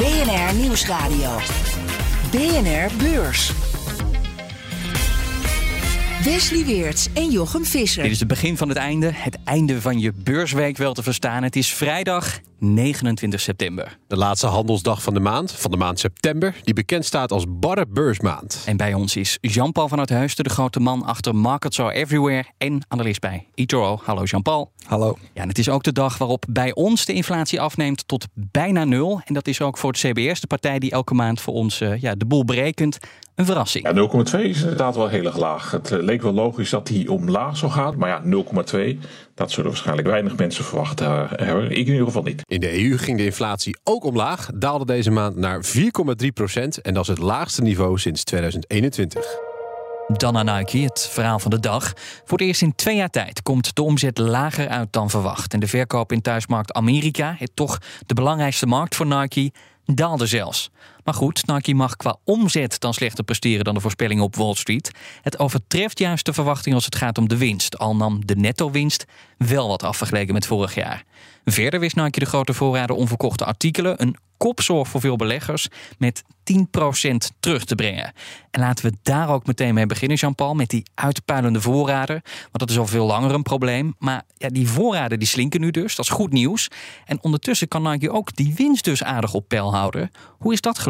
BNR Nieuwsradio. BNR Beurs. Wesley Weerts en Jochem Visser. Dit is het begin van het einde. Het einde van je beursweek wel te verstaan. Het is vrijdag 29 september. De laatste handelsdag van de maand, van de maand september, die bekend staat als Barre Beursmaand. En bij ons is Jean-Paul van het Huisten, de grote man achter Markets Are Everywhere en analist bij eToro. Hallo Jean-Paul. Hallo. Ja, en het is ook de dag waarop bij ons de inflatie afneemt tot bijna nul. En dat is ook voor het CBS, de partij die elke maand voor ons uh, ja, de boel berekent, een verrassing. Ja, 0,2 is inderdaad wel heel erg laag. Het uh, leek wel logisch dat die omlaag zou gaan, maar ja, 0,2, dat zullen waarschijnlijk weinig mensen verwacht hebben. Ik in ieder geval niet. In de EU ging de inflatie ook omlaag, daalde deze maand naar 4,3 procent en dat is het laagste niveau sinds 2021. Dan naar Nike, het verhaal van de dag. Voor het eerst in twee jaar tijd komt de omzet lager uit dan verwacht. En de verkoop in thuismarkt Amerika, het toch de belangrijkste markt voor Nike, daalde zelfs. Maar goed, Nike mag qua omzet dan slechter presteren dan de voorspellingen op Wall Street. Het overtreft juist de verwachting als het gaat om de winst. Al nam de netto-winst wel wat af vergeleken met vorig jaar. Verder wist Nike de grote voorraden onverkochte artikelen, een kopzorg voor veel beleggers, met 10% terug te brengen. En laten we daar ook meteen mee beginnen, Jean-Paul, met die uitpuilende voorraden. Want dat is al veel langer een probleem. Maar ja, die voorraden die slinken nu dus, dat is goed nieuws. En ondertussen kan Nike ook die winst dus aardig op peil houden. Hoe is dat gelukt?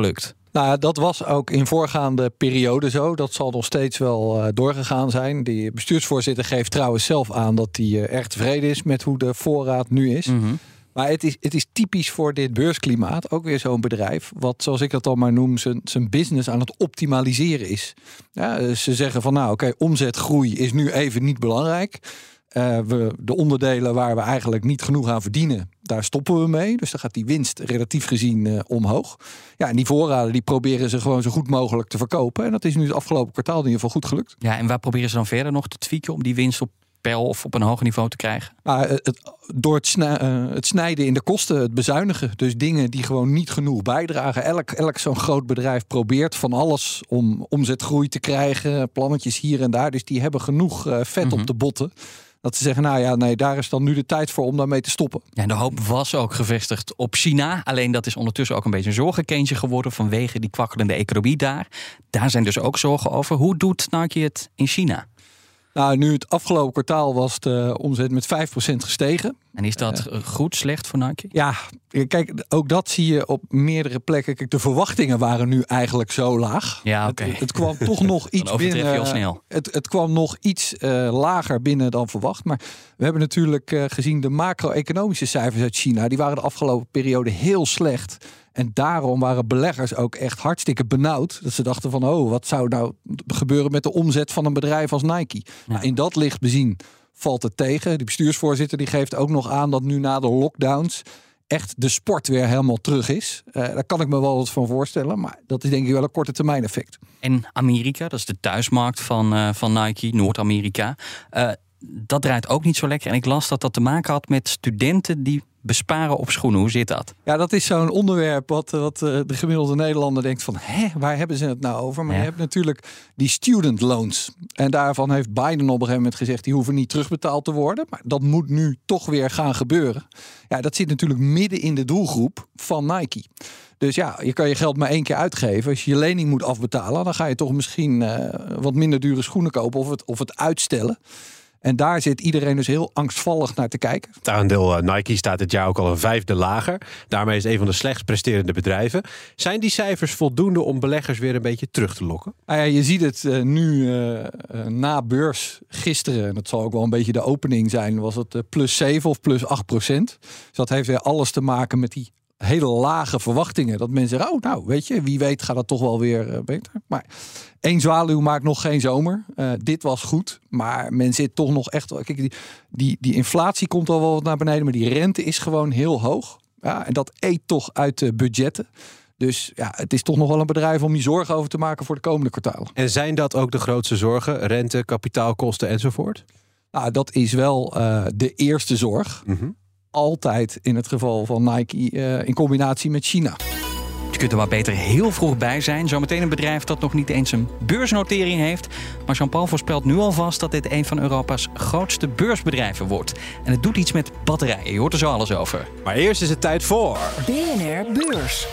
Nou, dat was ook in voorgaande periode zo. Dat zal nog steeds wel uh, doorgegaan zijn. Die bestuursvoorzitter geeft trouwens zelf aan dat hij uh, erg tevreden is met hoe de voorraad nu is. Mm -hmm. Maar het is, het is typisch voor dit beursklimaat. Ook weer zo'n bedrijf. Wat, zoals ik dat al maar noem, zijn, zijn business aan het optimaliseren is. Ja, ze zeggen van nou oké, okay, omzetgroei is nu even niet belangrijk. Uh, we, de onderdelen waar we eigenlijk niet genoeg aan verdienen, daar stoppen we mee. Dus dan gaat die winst relatief gezien uh, omhoog. Ja, en die voorraden die proberen ze gewoon zo goed mogelijk te verkopen. En dat is nu het afgelopen kwartaal in ieder geval goed gelukt. Ja, en waar proberen ze dan verder nog te tweaken om die winst op peil of op een hoger niveau te krijgen? Nou, het, door het, snij, uh, het, snijden in de kosten, het bezuinigen. Dus dingen die gewoon niet genoeg bijdragen. Elk, elk zo'n groot bedrijf probeert van alles om omzetgroei te krijgen. Plannetjes hier en daar. Dus die hebben genoeg uh, vet mm -hmm. op de botten. Dat ze zeggen, nou ja, nee, daar is dan nu de tijd voor om daarmee te stoppen. Ja, en de hoop was ook gevestigd op China. Alleen dat is ondertussen ook een beetje een zorgenkindje geworden vanwege die kwakkelende economie daar. Daar zijn dus ook zorgen over. Hoe doet Nike het in China? Nou, nu het afgelopen kwartaal was de omzet met 5% gestegen. En is dat uh, goed, slecht voor Nike? Ja, kijk, ook dat zie je op meerdere plekken. Kijk, de verwachtingen waren nu eigenlijk zo laag. Ja, oké. Het, het, kwam toch nog iets binnen. Heel snel. Het, het kwam nog iets uh, lager binnen dan verwacht. Maar we hebben natuurlijk uh, gezien de macro-economische cijfers uit China. Die waren de afgelopen periode heel slecht. En daarom waren beleggers ook echt hartstikke benauwd. Dat ze dachten van, oh, wat zou nou gebeuren met de omzet van een bedrijf als Nike? Ja. Nou, in dat licht bezien valt het tegen. De bestuursvoorzitter die geeft ook nog aan dat nu na de lockdowns echt de sport weer helemaal terug is. Uh, daar kan ik me wel wat van voorstellen. Maar dat is denk ik wel een korte termijn effect. En Amerika, dat is de thuismarkt van, uh, van Nike, Noord-Amerika. Uh, dat draait ook niet zo lekker. En ik las dat dat te maken had met studenten die besparen op schoenen. Hoe zit dat? Ja, dat is zo'n onderwerp wat, wat de gemiddelde Nederlander denkt van... hè, waar hebben ze het nou over? Maar ja. je hebt natuurlijk die student loans. En daarvan heeft Biden op een gegeven moment gezegd... die hoeven niet terugbetaald te worden. Maar dat moet nu toch weer gaan gebeuren. Ja, dat zit natuurlijk midden in de doelgroep van Nike. Dus ja, je kan je geld maar één keer uitgeven. Als je je lening moet afbetalen... dan ga je toch misschien uh, wat minder dure schoenen kopen... of het, of het uitstellen... En daar zit iedereen dus heel angstvallig naar te kijken. Het aandeel uh, Nike staat dit jaar ook al een vijfde lager. Daarmee is het een van de slechtst presterende bedrijven. Zijn die cijfers voldoende om beleggers weer een beetje terug te lokken? Nou ja, je ziet het uh, nu uh, na beurs gisteren. En dat zal ook wel een beetje de opening zijn. Was het plus 7 of plus 8 procent. Dus dat heeft weer alles te maken met die hele lage verwachtingen. Dat mensen zeggen, oh nou, weet je, wie weet gaat dat toch wel weer uh, beter. Maar één zwaluw maakt nog geen zomer. Uh, dit was goed, maar men zit toch nog echt... Kijk, die, die, die inflatie komt al wel wat naar beneden, maar die rente is gewoon heel hoog. Ja, en dat eet toch uit de budgetten. Dus ja, het is toch nog wel een bedrijf om je zorgen over te maken voor de komende kwartalen. En zijn dat ook de grootste zorgen? Rente, kapitaalkosten enzovoort? Nou, dat is wel uh, de eerste zorg. Mhm. Altijd in het geval van Nike uh, in combinatie met China. Je kunt er maar beter heel vroeg bij zijn. Zometeen een bedrijf dat nog niet eens een beursnotering heeft. Maar Jean-Paul voorspelt nu alvast dat dit een van Europa's grootste beursbedrijven wordt. En het doet iets met batterijen. Je hoort er zo alles over. Maar eerst is het tijd voor... BNR Beurs.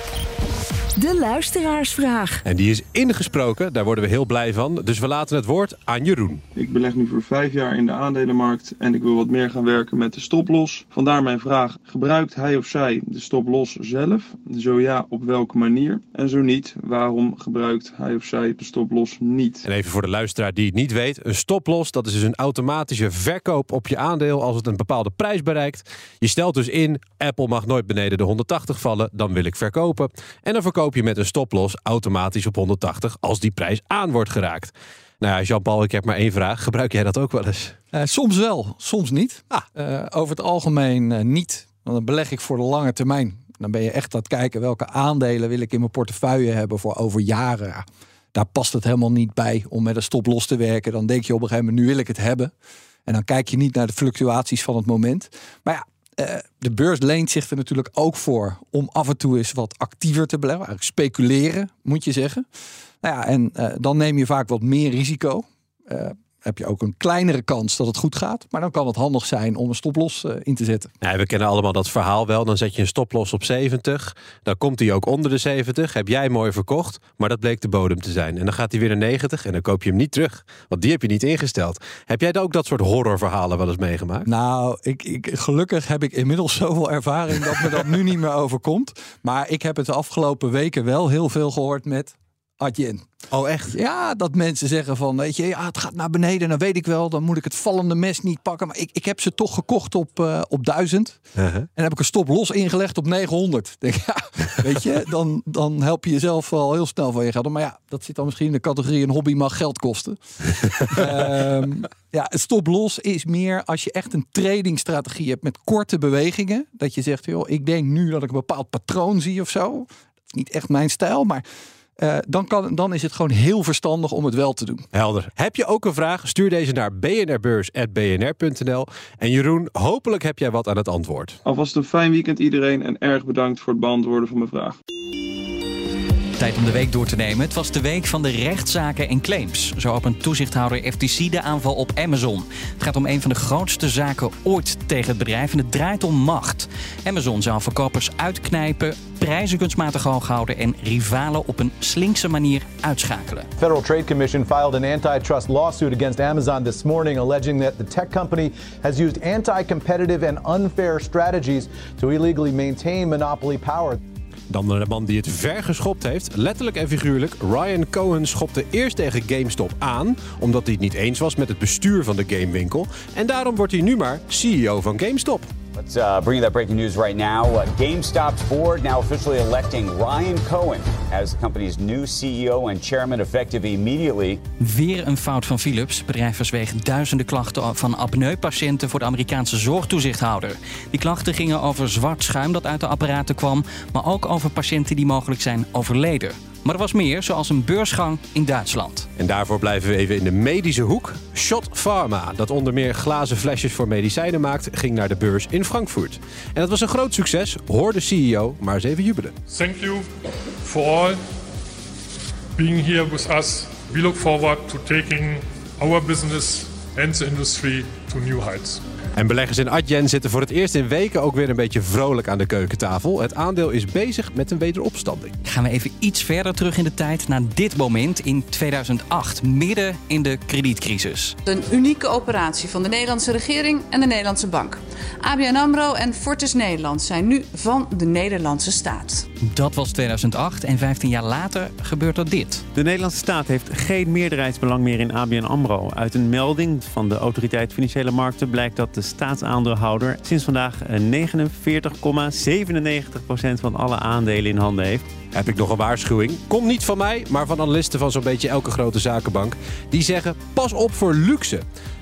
De luisteraarsvraag. En die is ingesproken, daar worden we heel blij van. Dus we laten het woord aan Jeroen. Ik beleg nu voor vijf jaar in de aandelenmarkt en ik wil wat meer gaan werken met de stoploss. Vandaar mijn vraag: gebruikt hij of zij de stoploss zelf? Zo ja, op welke manier? En zo niet, waarom gebruikt hij of zij de stoploss niet? En even voor de luisteraar die het niet weet: een stoploss dat is dus een automatische verkoop op je aandeel als het een bepaalde prijs bereikt. Je stelt dus in: Apple mag nooit beneden de 180 vallen, dan wil ik verkopen. En dan verkoop je met een stoploss automatisch op 180 als die prijs aan wordt geraakt. Nou ja, Jean-Paul, ik heb maar één vraag. Gebruik jij dat ook wel eens? Uh, soms wel, soms niet. Ah. Uh, over het algemeen uh, niet. Want dan beleg ik voor de lange termijn. Dan ben je echt aan het kijken welke aandelen wil ik in mijn portefeuille hebben voor over jaren. Daar past het helemaal niet bij om met een stoploss te werken. Dan denk je op een gegeven moment, nu wil ik het hebben. En dan kijk je niet naar de fluctuaties van het moment. Maar ja, uh, de beurs leent zich er natuurlijk ook voor om af en toe eens wat actiever te beleggen. Eigenlijk speculeren, moet je zeggen. Nou ja, en uh, dan neem je vaak wat meer risico. Uh, heb je ook een kleinere kans dat het goed gaat. Maar dan kan het handig zijn om een stoploss uh, in te zetten. Ja, we kennen allemaal dat verhaal wel. Dan zet je een stoploss op 70. Dan komt hij ook onder de 70. Heb jij mooi verkocht. Maar dat bleek de bodem te zijn. En dan gaat hij weer naar 90. En dan koop je hem niet terug. Want die heb je niet ingesteld. Heb jij ook dat soort horrorverhalen wel eens meegemaakt? Nou, ik, ik, gelukkig heb ik inmiddels zoveel ervaring dat me dat nu niet meer overkomt. Maar ik heb het de afgelopen weken wel heel veel gehoord met Adyen. Oh, echt? Ja, dat mensen zeggen van, weet je, ja, het gaat naar beneden, dan weet ik wel, dan moet ik het vallende mes niet pakken. Maar ik, ik heb ze toch gekocht op, uh, op 1000. Uh -huh. En heb ik een stop los ingelegd op 900. Denk, ja, weet je, dan, dan help je jezelf wel heel snel van je geld. Maar ja, dat zit dan misschien in de categorie een hobby mag geld kosten. um, ja, het stop los is meer als je echt een tradingstrategie hebt met korte bewegingen. Dat je zegt, joh, ik denk nu dat ik een bepaald patroon zie of zo. Dat is niet echt mijn stijl, maar uh, dan, kan, dan is het gewoon heel verstandig om het wel te doen. Helder. Heb je ook een vraag? Stuur deze naar bnrbeurs.bnr.nl. En Jeroen, hopelijk heb jij wat aan het antwoord. Alvast een fijn weekend iedereen en erg bedankt voor het beantwoorden van mijn vraag. Tijd om de week door te nemen. Het was de week van de rechtszaken en claims. Zo opent toezichthouder FTC de aanval op Amazon. Het gaat om een van de grootste zaken ooit tegen het bedrijf en het draait om macht. Amazon zou verkopers uitknijpen, prijzen kunstmatig hoog houden en rivalen op een slinkse manier uitschakelen. Federal Trade Commission filed an antitrust lawsuit against Amazon this morning alleging that the tech company has used anti-competitive and unfair strategies to illegally maintain monopoly power. Dan de man die het ver geschopt heeft, letterlijk en figuurlijk. Ryan Cohen schopte eerst tegen GameStop aan, omdat hij het niet eens was met het bestuur van de gamewinkel. En daarom wordt hij nu maar CEO van GameStop. Let's uh, bring you that breaking news right now. Uh, GameStop's board now officially electing Ryan Cohen as the company's new CEO and chairman effective immediately. Weer een fout van Philips. Het bedrijf verzweeg duizenden klachten van apneupatiënten voor de Amerikaanse zorgtoezichthouder. Die klachten gingen over zwart schuim dat uit de apparaten kwam, maar ook over patiënten die mogelijk zijn overleden. Maar er was meer, zoals een beursgang in Duitsland. En daarvoor blijven we even in de medische hoek. Shot Pharma, dat onder meer glazen flesjes voor medicijnen maakt, ging naar de beurs in Frankfurt. En dat was een groot succes, hoor de CEO maar eens even jubelen. Thank you for all being here with us. We look forward to taking our business and the industry to new heights. En beleggers in Adyen zitten voor het eerst in weken ook weer een beetje vrolijk aan de keukentafel. Het aandeel is bezig met een wederopstanding. Gaan we even iets verder terug in de tijd naar dit moment in 2008, midden in de kredietcrisis. Een unieke operatie van de Nederlandse regering en de Nederlandse bank. ABN AMRO en Fortis Nederland zijn nu van de Nederlandse staat. Dat was 2008 en 15 jaar later gebeurt er dit. De Nederlandse staat heeft geen meerderheidsbelang meer in ABN AMRO. Uit een melding van de Autoriteit Financiële Markten blijkt dat de staatsaandeelhouder sinds vandaag 49,97% van alle aandelen in handen heeft. heb ik nog een waarschuwing. Komt niet van mij, maar van analisten van zo'n beetje elke grote zakenbank. Die zeggen, pas op voor luxe.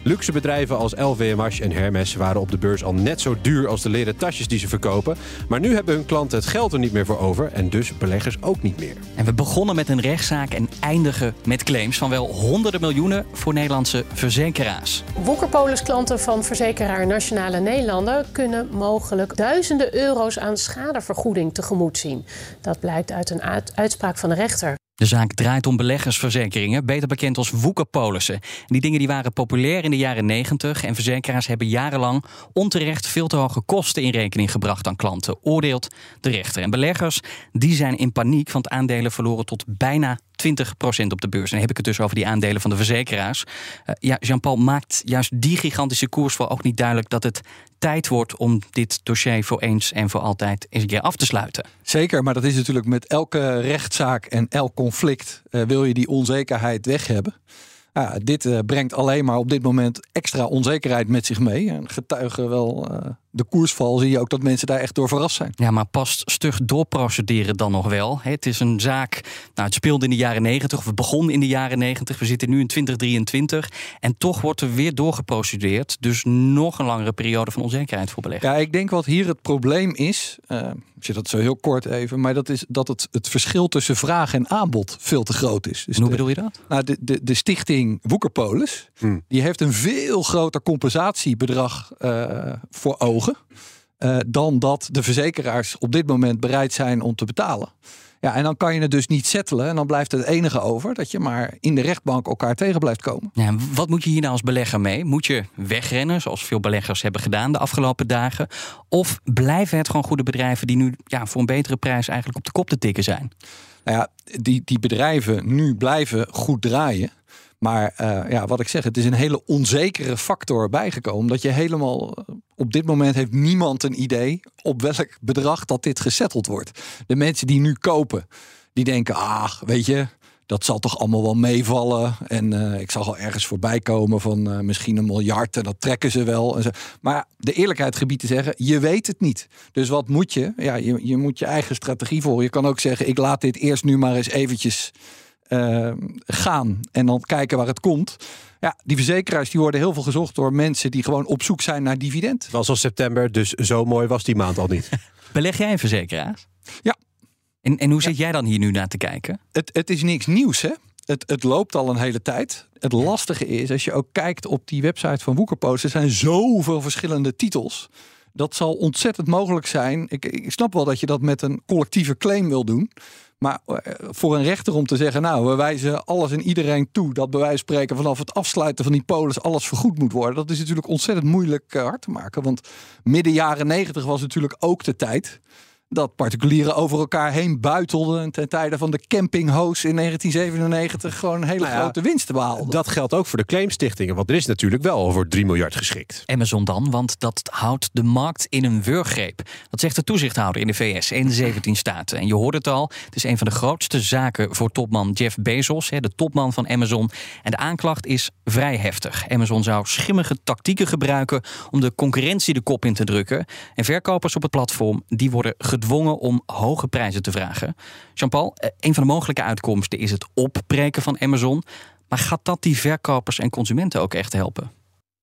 Luxe bedrijven als LVMH en Hermes waren op de beurs al net zo duur als de leren tasjes die ze verkopen. Maar nu hebben hun klanten het geld er niet meer voor over en dus beleggers ook niet meer. En we begonnen met een rechtszaak en eindigen met claims van wel honderden miljoenen voor Nederlandse verzekeraars. Woekerpolis klanten van verzekeraar Nationale Nederlanden kunnen mogelijk duizenden euro's aan schadevergoeding tegemoet zien. Dat blijkt uit een uitspraak van de rechter. De zaak draait om beleggersverzekeringen, beter bekend als woekerpolissen. Die dingen die waren populair in de jaren 90 en verzekeraars hebben jarenlang onterecht veel te hoge kosten in rekening gebracht aan klanten, oordeelt de rechter. En beleggers die zijn in paniek, want aandelen verloren tot bijna 20% op de beurs. En dan heb ik het dus over die aandelen van de verzekeraars. Uh, ja, Jean-Paul maakt juist die gigantische koersval ook niet duidelijk dat het tijd wordt om dit dossier voor eens en voor altijd eens een keer af te sluiten. Zeker, maar dat is natuurlijk met elke rechtszaak en elk conflict uh, wil je die onzekerheid weg hebben. Dit uh, brengt alleen maar op dit moment extra onzekerheid met zich mee. En getuigen wel de koersval zie je ook dat mensen daar echt door verrast zijn. Ja, maar past stug doorprocederen dan nog wel? Het is een zaak, nou, het speelde in de jaren 90, of het begon in de jaren 90. We zitten nu in 2023 en toch wordt er weer doorgeprocedeerd. Dus nog een langere periode van onzekerheid voor beleggers. Ja, ik denk wat hier het probleem is, uh, ik zit dat zo heel kort even, maar dat is dat het, het verschil tussen vraag en aanbod veel te groot is. Dus hoe de, bedoel je dat? Nou, de, de, de stichting Woekerpolis, hmm. die heeft een veel groter compensatiebedrag uh, voor ogen. Uh, dan dat de verzekeraars op dit moment bereid zijn om te betalen. Ja, en dan kan je het dus niet settelen. En dan blijft het enige over dat je maar in de rechtbank elkaar tegen blijft komen. Ja, wat moet je hier nou als belegger mee? Moet je wegrennen, zoals veel beleggers hebben gedaan de afgelopen dagen? Of blijven het gewoon goede bedrijven die nu ja, voor een betere prijs eigenlijk op de kop te tikken zijn? Nou ja, die, die bedrijven nu blijven goed draaien. Maar uh, ja, wat ik zeg, het is een hele onzekere factor bijgekomen. Dat je helemaal op dit moment heeft niemand een idee op welk bedrag dat dit gesetteld wordt. De mensen die nu kopen, die denken, ach, weet je, dat zal toch allemaal wel meevallen. En uh, ik zal wel ergens voorbij komen van misschien een miljard. En dat trekken ze wel. En zo. Maar de eerlijkheid gebied te zeggen, je weet het niet. Dus wat moet je? Ja, je, je moet je eigen strategie volgen. Je kan ook zeggen, ik laat dit eerst nu maar eens eventjes uh, gaan. En dan kijken waar het komt. Ja, die verzekeraars die worden heel veel gezocht door mensen die gewoon op zoek zijn naar dividend. Het was al september, dus zo mooi was die maand al niet. Beleg jij in verzekeraars? Ja. En, en hoe zit jij dan hier nu naar te kijken? Het, het is niks nieuws, hè? Het, het loopt al een hele tijd. Het lastige is, als je ook kijkt op die website van Woekerpost, er zijn zoveel verschillende titels. Dat zal ontzettend mogelijk zijn. Ik, ik snap wel dat je dat met een collectieve claim wil doen. Maar voor een rechter om te zeggen, nou, we wijzen alles en iedereen toe dat bij wijze van spreken vanaf het afsluiten van die polis alles vergoed moet worden. Dat is natuurlijk ontzettend moeilijk hard te maken. Want midden jaren negentig was natuurlijk ook de tijd dat particulieren over elkaar heen buitelden. ten tijde van de campinghoos in 1997 gewoon een hele nou ja, grote winsten behaalden. Dat geldt ook voor de claimstichtingen, want er is natuurlijk wel over 3 miljard geschikt. Amazon dan, want dat houdt de markt in een wurggreep. Dat zegt de toezichthouder in de VS en de 17 staten. En je hoort het al, het is een van de grootste zaken voor topman Jeff Bezos, de topman van Amazon. En de aanklacht is vrij heftig. Amazon zou schimmige tactieken gebruiken om de concurrentie de kop in te drukken. En verkopers op het platform, die worden gedwongen om hoge prijzen te vragen. Jean-Paul, eh, een van de mogelijke uitkomsten is het opbreken van Amazon. Maar gaat dat die verkopers en consumenten ook echt helpen? Dat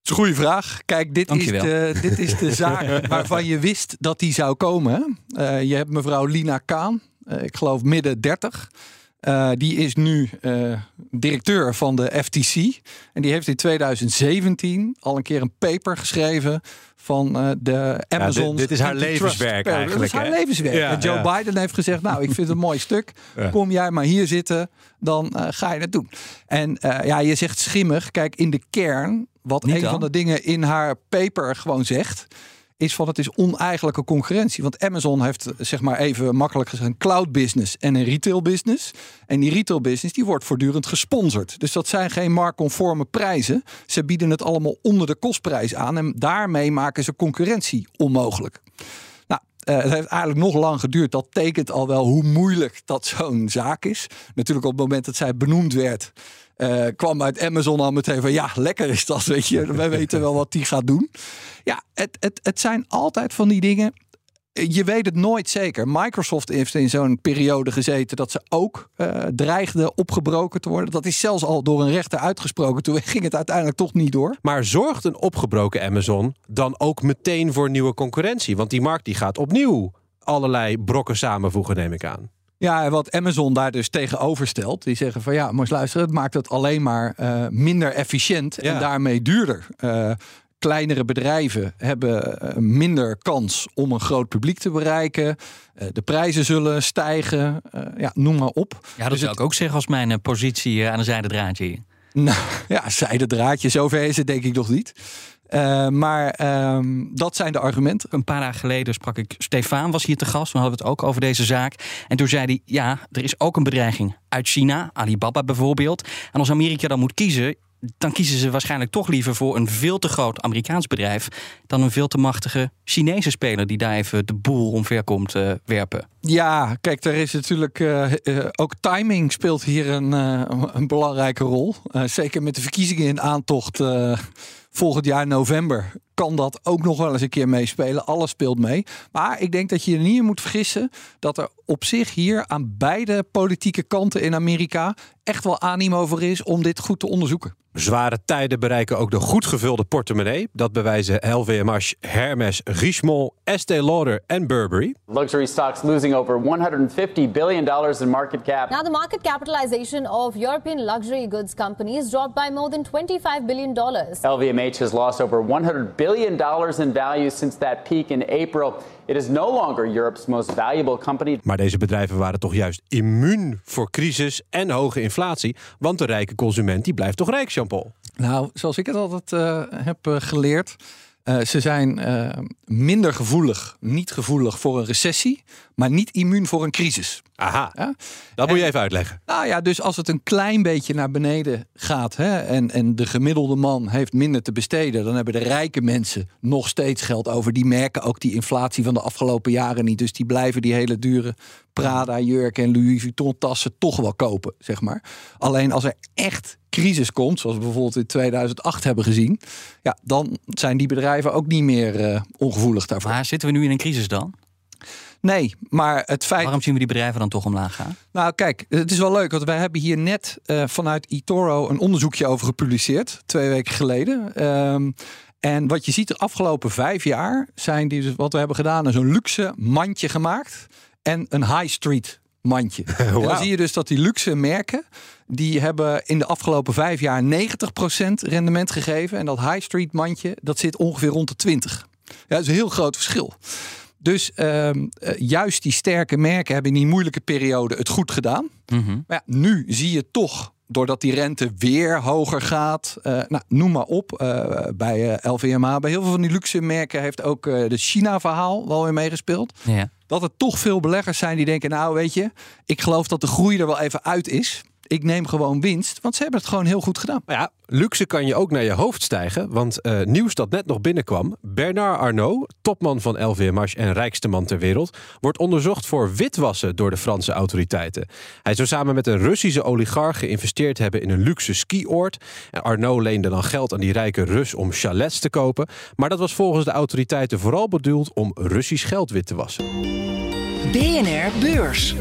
is een goede vraag. Kijk, dit is, de, dit is de zaak waarvan je wist dat die zou komen. Uh, je hebt mevrouw Lina Kaan, uh, ik geloof midden 30. Uh, die is nu uh, directeur van de FTC. En die heeft in 2017 al een keer een paper geschreven van uh, de Amazon. Ja, dit, dit, is haar levenswerk eigenlijk. Dat is haar hè? levenswerk. Ja, en Joe ja. Biden heeft gezegd, nou, ik vind het een mooi stuk. Kom jij maar hier zitten, dan ga je het doen. En ja, je zegt schimmig. Kijk, in de kern, wat Niet een dan? van de dingen in haar paper gewoon zegt is van het is oneigenlijke concurrentie. Want Amazon heeft, zeg maar even makkelijk een cloud business en een retail business. En die retail business die wordt voortdurend gesponsord. Dus dat zijn geen marktconforme prijzen. Ze bieden het allemaal onder de kostprijs aan. En daarmee maken ze concurrentie onmogelijk. Uh, het heeft eigenlijk nog lang geduurd. Dat tekent al wel hoe moeilijk dat zo'n zaak is. Natuurlijk op het moment dat zij benoemd werd. Uh, kwam uit Amazon al meteen van ja, lekker is dat, weet je. Wij weten wel wat die gaat doen. Ja, het, het, het zijn altijd van die dingen. je weet het nooit zeker. Microsoft heeft in zo'n periode gezeten dat ze ook uh, dreigde opgebroken te worden. Dat is zelfs al door een rechter uitgesproken. Toen ging het uiteindelijk toch niet door. Maar zorgt een opgebroken Amazon dan ook meteen voor nieuwe concurrentie? Want die markt die gaat opnieuw allerlei brokken samenvoegen, neem ik aan. Ja, wat Amazon daar dus tegenover stelt, die zeggen van ja, maar luisteren, het maakt het alleen maar uh, minder efficiënt en daarmee duurder. Uh, kleinere bedrijven hebben eh, minder kans om een groot publiek te bereiken. De prijzen zullen stijgen. Ja, noem maar op. Ja, dat dus zou ik ook zeggen als mijn positie aan een zijde draadje. Nou ja, zijde draadje, zover is het denk ik nog niet. Uh, maar um, dat zijn de argumenten. Een paar dagen geleden sprak ik Stefan, was hier te gast. We hadden het ook over deze zaak. En toen zei hij: Ja, er is ook een bedreiging uit China, Alibaba bijvoorbeeld. En als Amerika dan moet kiezen, dan kiezen ze waarschijnlijk toch liever voor een veel te groot Amerikaans bedrijf dan een veel te machtige Chinese speler die daar even de boel omver komt uh, werpen. Ja, kijk, er is natuurlijk uh, uh, ook timing speelt hier een, een belangrijke rol. zeker met de verkiezingen in aantocht volgend jaar november kan dat ook nog wel eens een keer meespelen. Alles speelt mee. Maar ik denk dat je er niet moet vergissen dat er op zich hier aan beide politieke kanten in Amerika echt wel animo voor is om dit goed te onderzoeken. Zware tijden bereiken ook de goed gevulde portemonnee. Dat bewijzen LVMH, Hermes, Richemont, Estée Lauder en Burberry. Luxury stocks losing over 150 billion dollars in market cap. Now the market capitalization of European luxury goods companies dropped by more than 25 billion dollars. LVMH has lost over 100 billion dollars in value since that peak in April. It is no longer Europe's most valuable company. Maar deze bedrijven waren toch juist immuun voor crisis en hoge inflatie, want de rijke consument die blijft toch rijk, Jean-Paul? Nou, zoals ik het altijd uh, heb uh, geleerd, uh, ze zijn minder gevoelig, niet gevoelig voor een recessie, maar niet immuun voor een crisis. Aha, ja? dat moet je even uitleggen. Nou ja, dus als het een klein beetje naar beneden gaat hè, en, en de gemiddelde man heeft minder te besteden, dan hebben de rijke mensen nog steeds geld over. Die merken ook die inflatie van de afgelopen jaren niet. Dus die blijven die hele dure Prada jurken en Louis Vuitton tassen toch wel kopen, zeg maar. Alleen als er echt crisis komt, zoals we bijvoorbeeld in 2008 hebben gezien, ja, dan zijn die bedrijven ook niet meer uh, ongevoelig daarvoor. Maar zitten we nu in een crisis dan? Nee, maar het feit. Waarom zien we die bedrijven dan toch omlaag gaan? Nou, kijk, het is wel leuk, want wij hebben hier net uh, vanuit eToro een onderzoekje over gepubliceerd, twee weken geleden. Um, en wat je ziet de afgelopen vijf jaar zijn die, dus wat we hebben gedaan, is een luxe mandje gemaakt en een high street mandje. wow. En dan zie je dus dat die luxe merken, die hebben in de afgelopen vijf jaar 90% rendement gegeven. En dat high street mandje, dat zit ongeveer rond de 20. Ja, dat is een heel groot verschil. Dus uh, juist die sterke merken hebben in die moeilijke periode het goed gedaan. Mm -hmm. Maar ja, nu zie je toch, doordat die rente weer hoger gaat, uh, nou, noem maar op, uh, bij LVMH, bij heel veel van die luxe merken heeft ook de China-verhaal wel weer meegespeeld. Ja. Dat er toch veel beleggers zijn die denken, nou weet je, ik geloof dat de groei er wel even uit is ik neem gewoon winst. Want ze hebben het gewoon heel goed gedaan. Maar ja, luxe kan je ook naar je hoofd stijgen. Want uh, nieuws dat net nog binnenkwam. Bernard Arnault, topman van LVMH en rijkste man ter wereld... wordt onderzocht voor witwassen door de Franse autoriteiten. Hij zou samen met een Russische oligarch geïnvesteerd hebben... in een luxe skioord. En Arnault leende dan geld aan die rijke Rus om chalets te kopen. Maar dat was volgens de autoriteiten vooral bedoeld om Russisch geld wit te wassen. BNR Beurs.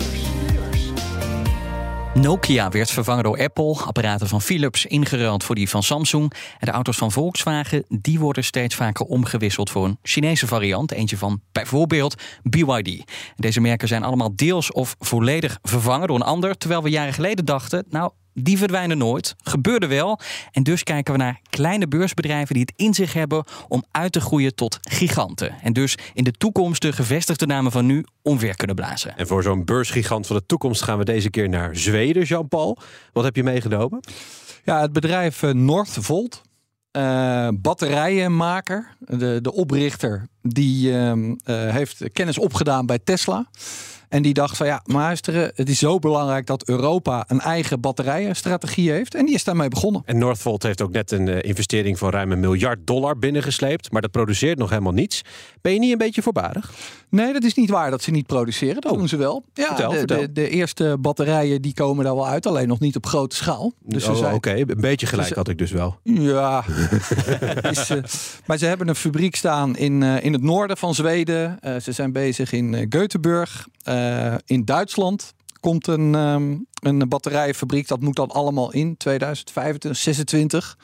Nokia werd vervangen door Apple, apparaten van Philips ingeruild voor die van Samsung. En de auto's van Volkswagen die worden steeds vaker omgewisseld voor een Chinese variant. Eentje van bijvoorbeeld BYD. Deze merken zijn allemaal deels of volledig vervangen door een ander. Terwijl we jaren geleden dachten, nou die verdwijnen nooit. Gebeurde wel. En dus kijken we naar kleine beursbedrijven die het in zich hebben om uit te groeien tot giganten. En dus in de toekomst de gevestigde namen van nu omver kunnen blazen. En voor zo'n beursgigant van de toekomst gaan we deze keer naar Zweden, Jean-Paul. Wat heb je meegenomen? Ja, het bedrijf uh, Northvolt. Uh, batterijenmaker, de, de oprichter, die uh, heeft kennis opgedaan bij Tesla. En die dacht van ja, maar luisteren, het is zo belangrijk dat Europa een eigen batterijenstrategie heeft. En die is daarmee begonnen. En Northvolt heeft ook net een uh, investering van ruim een miljard dollar binnengesleept. Maar dat produceert nog helemaal niets. Ben je niet een beetje voorbarig? Nee, dat is niet waar dat ze niet produceren. Dat oh. doen ze wel. Ja, vertel, de, vertel. De, de, eerste batterijen die komen daar wel uit. Alleen nog niet op grote schaal. Dus oh, oké. Een beetje gelijk dus, had ik dus wel. Ja. is, uh, maar ze hebben een fabriek staan in, uh, in het noorden van Zweden. Ze zijn bezig in Göteborg. In Duitsland komt een, um, een batterijfabriek. Dat moet dan allemaal in 2025, 2026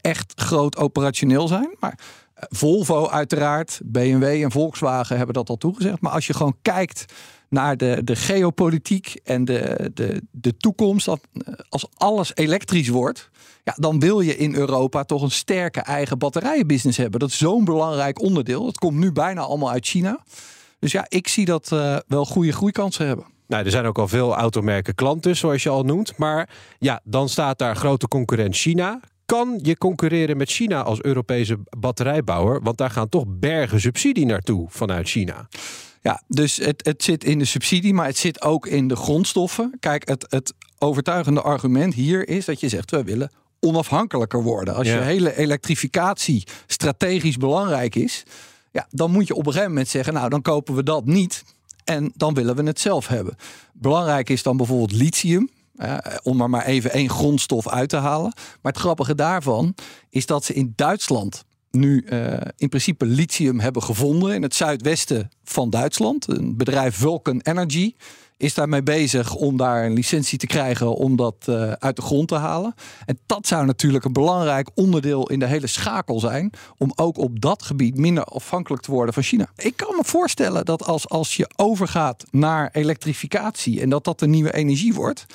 echt groot operationeel zijn. Maar Volvo uiteraard, BMW en Volkswagen hebben dat al toegezegd. Maar als je gewoon kijkt naar de, de geopolitiek en de, de, de toekomst, als alles elektrisch wordt, ja, dan wil je in Europa toch een sterke eigen batterijenbusiness hebben. Dat is zo'n belangrijk onderdeel. Dat komt nu bijna allemaal uit China. Dus ja, ik zie dat uh, wel goede groeikansen hebben. Nou, er zijn ook al veel automerken klanten, zoals je al noemt. Maar ja, dan staat daar grote concurrent China kan je concurreren met China als Europese batterijbouwer? Want daar gaan toch bergen subsidie naartoe vanuit China. Ja, dus het, het zit in de subsidie, maar het zit ook in de grondstoffen. Kijk, het, het overtuigende argument hier is dat je zegt: we willen onafhankelijker worden. Als ja. je hele elektrificatie strategisch belangrijk is, ja, dan moet je op een gegeven moment zeggen: nou, dan kopen we dat niet. En dan willen we het zelf hebben. Belangrijk is dan bijvoorbeeld lithium. Om er maar even één grondstof uit te halen. Maar het grappige daarvan is dat ze in Duitsland nu uh, in principe lithium hebben gevonden in het zuidwesten van Duitsland. Een bedrijf Vulcan Energy is daarmee bezig om daar een licentie te krijgen om dat uh, uit de grond te halen. En dat zou natuurlijk een belangrijk onderdeel in de hele schakel zijn om ook op dat gebied minder afhankelijk te worden van China. Ik kan me voorstellen dat als, als je overgaat naar elektrificatie en dat dat de nieuwe energie wordt,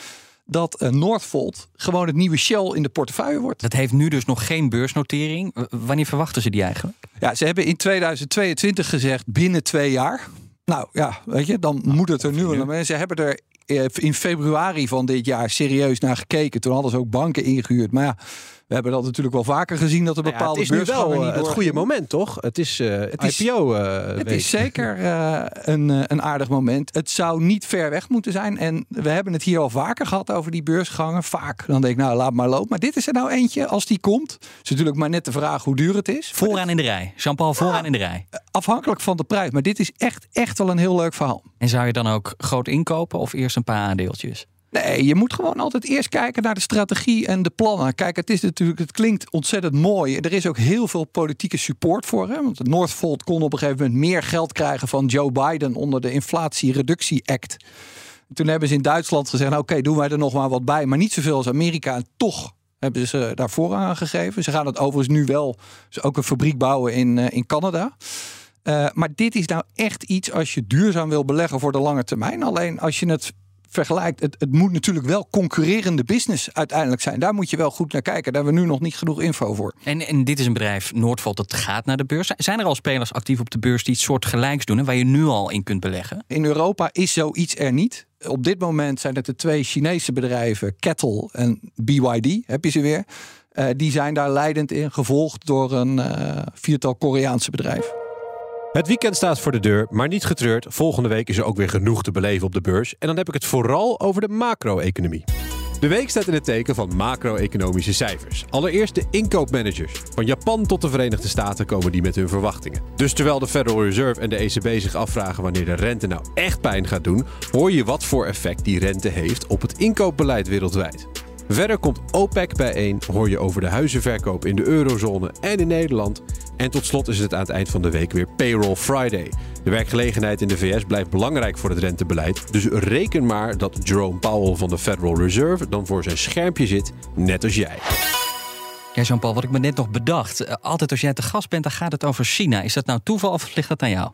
dat uh, Northvolt gewoon het nieuwe Shell in de portefeuille wordt. Dat heeft nu dus nog geen beursnotering. W wanneer verwachten ze die eigenlijk? Ja, ze hebben in 2022 gezegd binnen twee jaar. Nou ja, weet je, dan nou, moet het er nu wel. Ze hebben er eh, in februari van dit jaar serieus naar gekeken. Toen hadden ze ook banken ingehuurd. Maar ja, we hebben dat natuurlijk wel vaker gezien dat er bepaalde nou ja, het is nu wel het goede moment, toch? Het is uh, het is, IPO. Uh, het week. is zeker uh, een, een aardig moment. Het zou niet ver weg moeten zijn. En we hebben het hier al vaker gehad over die beursgangen. Vaak. Dan denk ik, nou, laat maar lopen. Maar dit is er nou eentje, als die komt. is natuurlijk maar net de vraag hoe duur het is. Vooraan in de rij. Jean-Paul, vooraan ja, in de rij. Afhankelijk van de prijs. Maar dit is echt, echt wel een heel leuk verhaal. En zou je dan ook groot inkopen of eerst een paar aandeeltjes? Nee, je moet gewoon altijd eerst kijken naar de strategie en de plannen. Kijk, het is natuurlijk, het klinkt ontzettend mooi. Er is ook heel veel politieke support voor. Hè? Want Northvolt kon op een gegeven moment meer geld krijgen van Joe Biden onder de Inflatie-Reductie Act. Toen hebben ze in Duitsland gezegd: nou, oké, doen wij er nog maar wat bij, maar niet zoveel als Amerika. En toch hebben ze daar voorrang aan gegeven. Ze gaan het overigens nu wel dus ook een fabriek bouwen in, uh, in Canada. Uh, maar dit is nou echt iets als je duurzaam wil beleggen voor de lange termijn. Alleen als je het vergelijkt, het, het moet natuurlijk wel concurrerende business uiteindelijk zijn. Daar moet je wel goed naar kijken. Daar hebben we nu nog niet genoeg info voor. En, en dit is een bedrijf, Noordvolt, dat gaat naar de beurs. Zijn er al spelers actief op de beurs die het soort gelijks doen en waar je nu al in kunt beleggen? In Europa is zoiets er niet. Op dit moment zijn het de twee Chinese bedrijven, Kettle en BYD, heb je ze weer. Uh, die zijn daar leidend in, gevolgd door een uh, viertal Koreaanse bedrijven. Het weekend staat voor de deur, maar niet getreurd. Volgende week is er ook weer genoeg te beleven op de beurs. En dan heb ik het vooral over de macro-economie. De week staat in het teken van macro-economische cijfers. Allereerst de inkoopmanagers. Van Japan tot de Verenigde Staten komen die met hun verwachtingen. Dus terwijl de Federal Reserve en de ECB zich afvragen wanneer de rente nou echt pijn gaat doen, hoor je wat voor effect die rente heeft op het inkoopbeleid wereldwijd. Verder komt OPEC bijeen, hoor je over de huizenverkoop in de eurozone en in Nederland. En tot slot is het aan het eind van de week weer Payroll Friday. De werkgelegenheid in de VS blijft belangrijk voor het rentebeleid. Dus reken maar dat Jerome Powell van de Federal Reserve dan voor zijn schermpje zit, net als jij. Ja, Jean-Paul, wat ik me net nog bedacht. Altijd als jij te gast bent, dan gaat het over China. Is dat nou toeval of ligt dat aan jou?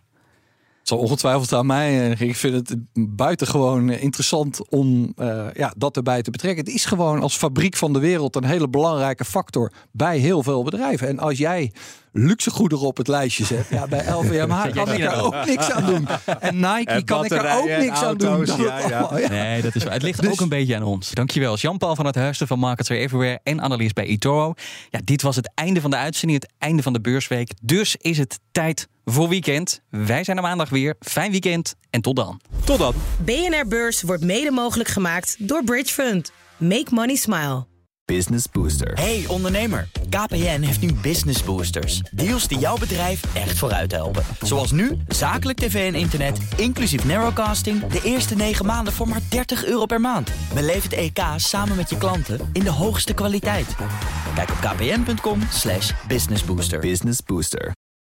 Zal ongetwijfeld aan mij. Ik vind het buitengewoon interessant om uh, ja, dat erbij te betrekken. Het is gewoon als fabriek van de wereld een hele belangrijke factor bij heel veel bedrijven. En als jij luxe goederen op het lijstje zet. Ja, bij LVMH kan ik er ook niks aan doen. En Nike kan ik er ook niks aan doen. Ja, ja. Nee, dat is waar. Het ligt dus... ook een beetje aan ons. Dankjewel, Jean-Paul van het Huisten van Markets Everywhere en Annelies bij eToro. Ja, dit was het einde van de uitzending, het einde van de beursweek. Dus is het tijd voor weekend. Wij zijn er maandag weer. Fijn weekend en tot dan. Tot dan. BNR Beurs wordt mede mogelijk gemaakt door Bridge Fund. Make money smile. Business Booster. Hey ondernemer, KPN heeft nu Business Boosters. Deals die jouw bedrijf echt vooruit helpen. Zoals nu, zakelijk tv en internet, inclusief narrowcasting... de eerste 9 maanden voor maar 30 euro per maand. Beleef het EK samen met je klanten in de hoogste kwaliteit. Kijk op kpn.com businessbooster. Business Booster.